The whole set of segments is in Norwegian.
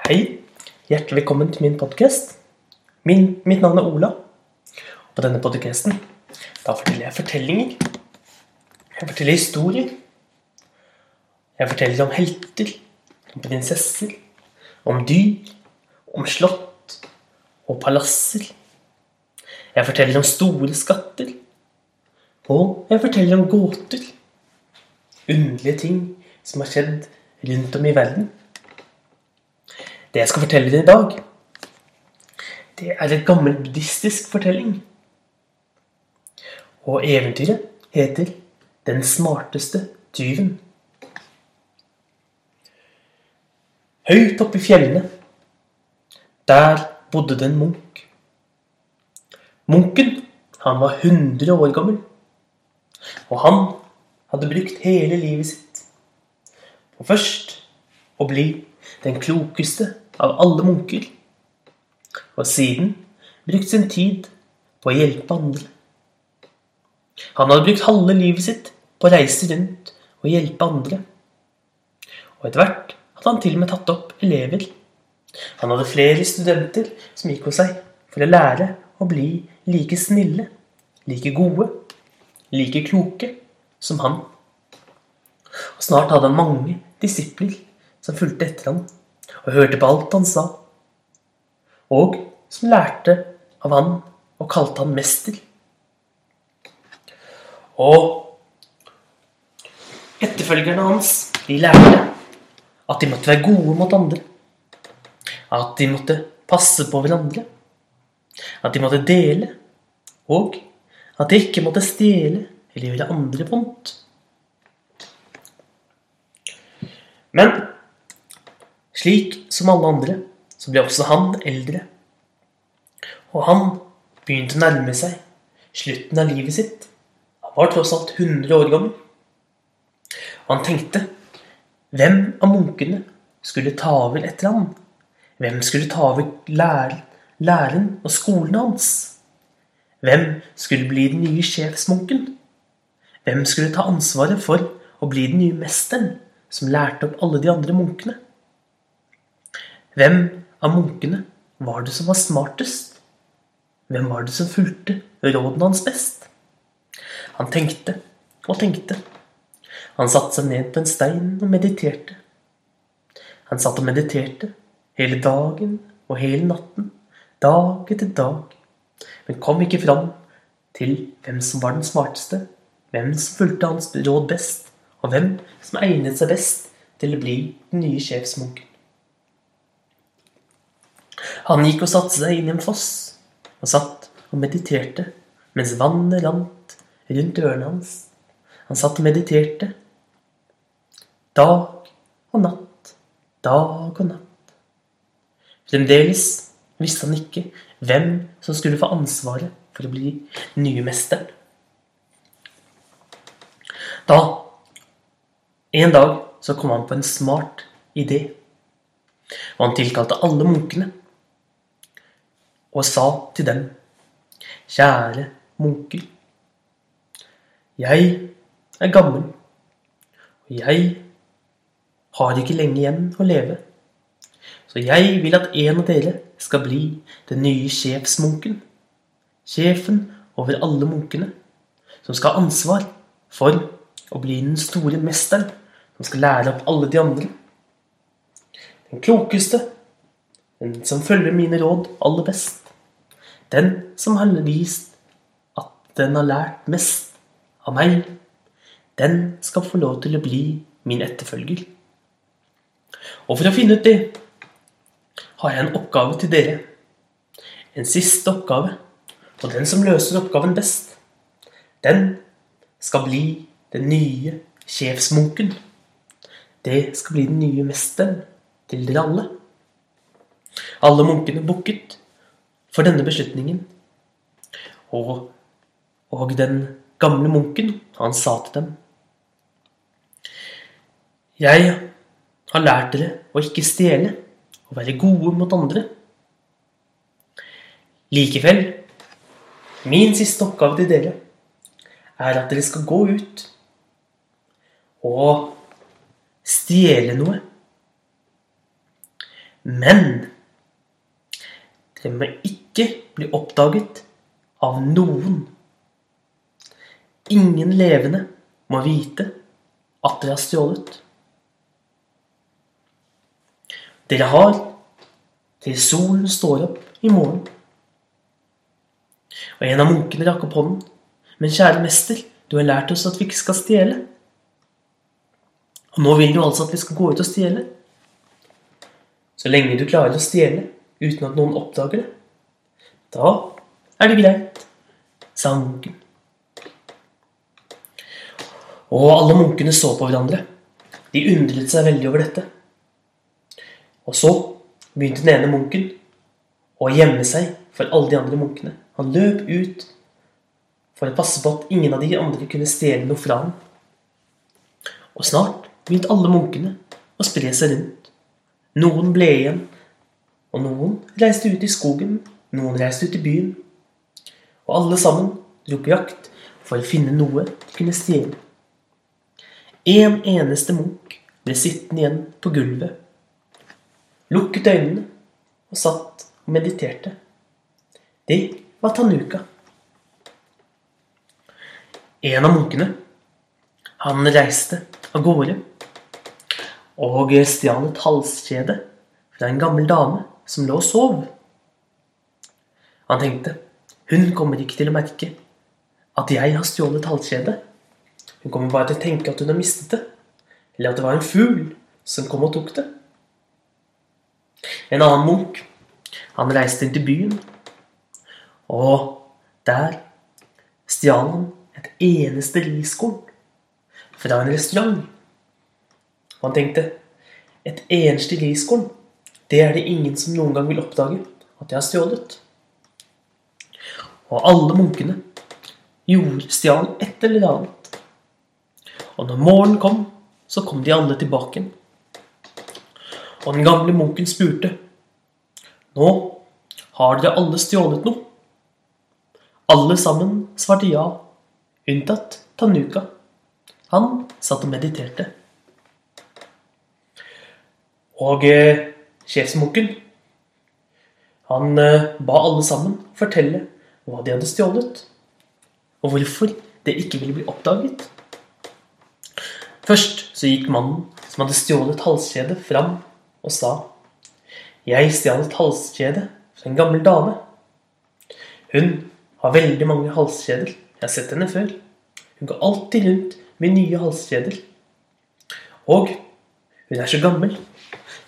Hei. Hjertelig velkommen til min podkast. Mitt navn er Ola. Og på denne podkasten forteller jeg fortellinger. Jeg forteller historier. Jeg forteller om helter, om prinsesser, om dyr, om slott og palasser. Jeg forteller om store skatter. Og jeg forteller om gåter. Underlige ting som har skjedd rundt om i verden. Det jeg skal fortelle dere i dag, det er en gammel buddhistisk fortelling. Og eventyret heter 'Den smarteste tyven'. Høyt oppe i fjellene, der bodde det en munk. Munken, han var 100 år gammel. Og han hadde brukt hele livet sitt på først å bli den klokeste av alle munker, og siden brukt sin tid på å hjelpe andre. Han hadde brukt halve livet sitt på å reise rundt og hjelpe andre. Og etter hvert hadde han til og med tatt opp elever. Han hadde flere studenter som gikk hos seg for å lære å bli like snille, like gode, like kloke som han. Og snart hadde han mange disipler som fulgte etter ham og hørte på alt han sa, og som lærte av han og kalte han mester. Og etterfølgerne hans, de lærte at de måtte være gode mot andre. At de måtte passe på hverandre. At de måtte dele. Og at de ikke måtte stjele eller gjøre andre vondt. Men slik som alle andre, så ble også han eldre. Og han begynte å nærme seg slutten av livet sitt. Han var tross alt 100 år gammel. Og han tenkte hvem av munkene skulle ta over etter ham? Hvem skulle ta over læren, læren og skolen hans? Hvem skulle bli den nye sjefsmunken? Hvem skulle ta ansvaret for å bli den nye mesteren som lærte opp alle de andre munkene? Hvem av munkene var det som var smartest? Hvem var det som fulgte rådene hans best? Han tenkte og tenkte. Han satte seg ned på en stein og mediterte. Han satt og mediterte hele dagen og hele natten, dag etter dag, men kom ikke fram til hvem som var den smarteste, hvem som fulgte hans råd best, og hvem som egnet seg best til å bli den nye sjefsmunken. Han gikk og satte seg inn i en foss og satt og mediterte mens vannet rant rundt ørene hans. Han satt og mediterte dag og natt, dag og natt. Fremdeles visste han ikke hvem som skulle få ansvaret for å bli nye mesteren. Da, en dag, så kom han på en smart idé. Og han tilkalte alle munkene og sa til dem, kjære munker, jeg er gammel, og jeg har ikke lenge igjen å leve. Så jeg vil at en av dere skal bli den nye sjefsmunken. Sjefen over alle munkene, som skal ha ansvar for å bli den store mesteren, som skal lære opp alle de andre. Den klokeste, den som følger mine råd aller best. Den som har vist at den har lært mest av meg, den skal få lov til å bli min etterfølger. Og for å finne ut det, har jeg en oppgave til dere. En siste oppgave. Og den som løser oppgaven best, den skal bli den nye sjefsmunken. Det skal bli den nye mesteren til dere alle. Alle munkene bukket for denne beslutningen. Og, og den gamle munken, han sa til dem Jeg har lært dere å ikke stjele og være gode mot andre. Likevel, min siste oppgave til dere er at dere skal gå ut og stjele noe. Men må ikke bli oppdaget av noen. Ingen levende må vite at dere har stjålet. Dere har til solen står opp i morgen. Og en av munkene rakk opp hånden. Men kjære mester, du har lært oss at vi ikke skal stjele. Og nå vil du altså at vi skal gå ut og stjele. Så lenge du klarer å stjele uten at noen oppdager det, da er det greit, sa munken. Og alle munkene så på hverandre. De undret seg veldig over dette. Og så begynte den ene munken å gjemme seg for alle de andre munkene. Han løp ut for å passe på at ingen av de andre kunne stjele noe fra ham. Og snart begynte alle munkene å spre seg rundt. Noen ble igjen, og noen reiste ut i skogen, noen reiste ut i byen. Og alle sammen dro på jakt for å finne noe de kunne stjele. En eneste munk ble sittende igjen på gulvet, lukket øynene og satt og mediterte. Det var Tanuka. En av munkene, han reiste av gårde og stjal et halskjede fra en gammel dame som lå og sov. Han tenkte hun kommer ikke til å merke at jeg har stjålet halskjedet. Hun kommer bare til å tenke at hun har mistet det, eller at det var en fugl som kom og tok det. En annen munk, han reiste inn til byen, og der stjal han et eneste riskorn fra en restaurant. Og han tenkte et eneste riskorn, det er det ingen som noen gang vil oppdage at jeg har stjålet. Og alle munkene gjorde stjal et eller annet. Og når morgenen kom, så kom de alle tilbake. Og den gamle munken spurte. Nå har dere alle stjålet noe. Alle sammen svarte ja, unntatt Tanuka. Han satt og mediterte. Og eh, sjefsmunken han eh, ba alle sammen fortelle hva de hadde stjålet, og hvorfor det ikke ville bli oppdaget. Først så gikk mannen som hadde stjålet halskjedet, fram og sa Jeg stjal et halskjede fra en gammel dame. Hun har veldig mange halskjeder. Jeg har sett henne før. Hun går alltid rundt med nye halskjeder. Og hun er så gammel,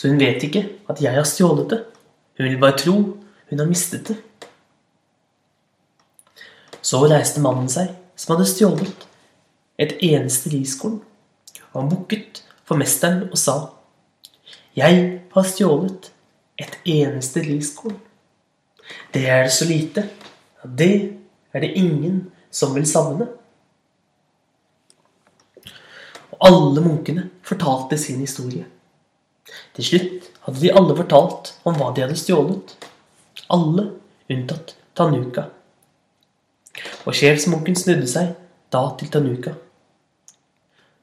så hun vet ikke at jeg har stjålet det. Hun vil bare tro hun har mistet det. Så reiste mannen seg, som hadde stjålet et eneste riskorn, og han bukket for mesteren og sa, Jeg har stjålet et eneste riskorn. Det er det så lite, det er det ingen som vil savne. Og alle munkene fortalte sin historie. Til slutt hadde de alle fortalt om hva de hadde stjålet. Alle unntatt Tanuka. Og sjelsmunken snudde seg da til Tanuka.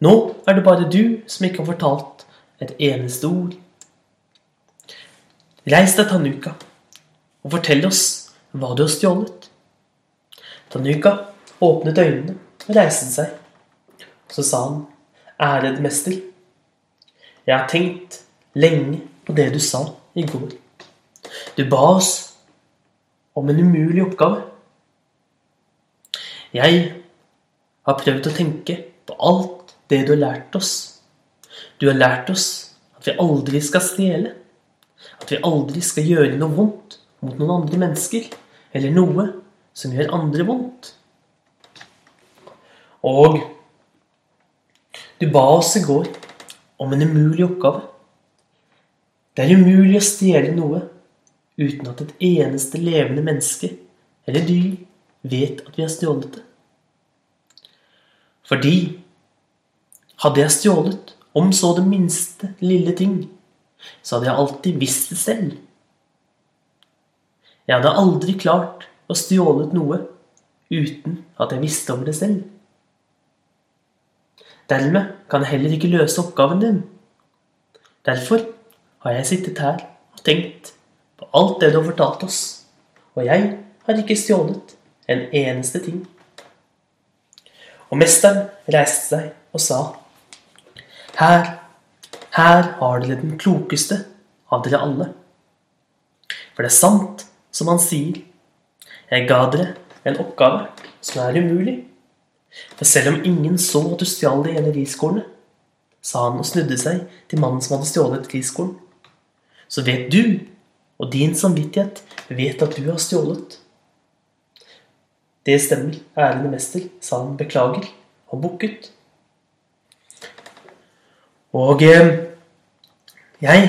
Nå er det bare du som ikke har fortalt et eneste ord. Reis deg, Tanuka, og fortell oss hva du har stjålet. Tanuka åpnet øynene og reiste seg. Så sa han, ærede mester, jeg har tenkt lenge på det du sa i går. Du ba oss om en umulig oppgave. Jeg har prøvd å tenke på alt det du har lært oss. Du har lært oss at vi aldri skal stjele. At vi aldri skal gjøre noe vondt mot noen andre mennesker. Eller noe som gjør andre vondt. Og du ba oss i går om en umulig oppgave. Det er umulig å stjele noe uten at et eneste levende menneske eller dyr vet at vi har stjålet det. Fordi hadde jeg stjålet om så det minste lille ting, så hadde jeg alltid visst det selv. Jeg hadde aldri klart å stjålet noe uten at jeg visste om det selv. Dermed kan jeg heller ikke løse oppgaven din. Derfor har jeg sittet her og tenkt på alt det du har fortalt oss, og jeg har ikke stjålet en eneste ting. Og mesteren reiste seg og sa, Her, her har dere den klokeste av dere alle. For det er sant som han sier, jeg ga dere en oppgave som er umulig. For selv om ingen så at du stjal det ene riskornet, sa han og snudde seg til mannen som hadde stjålet riskorn, så vet du, og din samvittighet vet at du har stjålet. Det stemmer, ærende mester, sa han beklager, og bukket. Og eh, jeg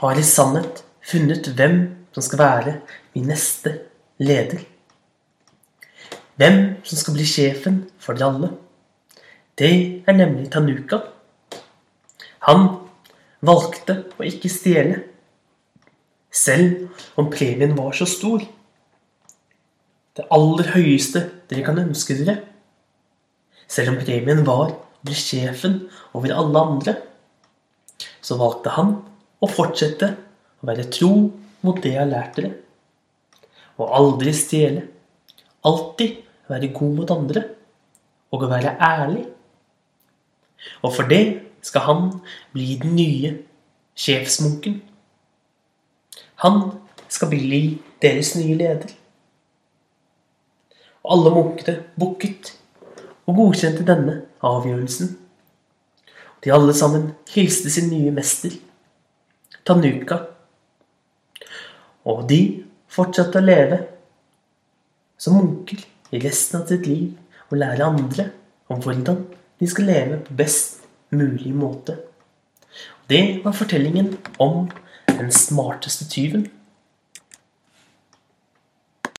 har i sannhet funnet hvem som skal være min neste leder. Hvem som skal bli sjefen for dere alle. Det er nemlig Tanuka. Han valgte å ikke stjele, selv om premien var så stor. Det aller høyeste dere kan ønske dere. Selv om premien var å bli sjefen over alle andre, så valgte han å fortsette å være tro mot det jeg har lært dere. Og aldri stjele. Alltid være god mot andre og å være ærlig. Og for det skal han bli den nye sjefsmunken. Han skal bli deres nye leder. Og alle munkene bukket og godkjente denne avgjørelsen. De alle sammen hilste sin nye mester, Tanuka. Og de fortsatte å leve som munker i resten av sitt liv og lære andre om hvordan de skal leve på best mulig måte. Det var fortellingen om den smarteste tyven.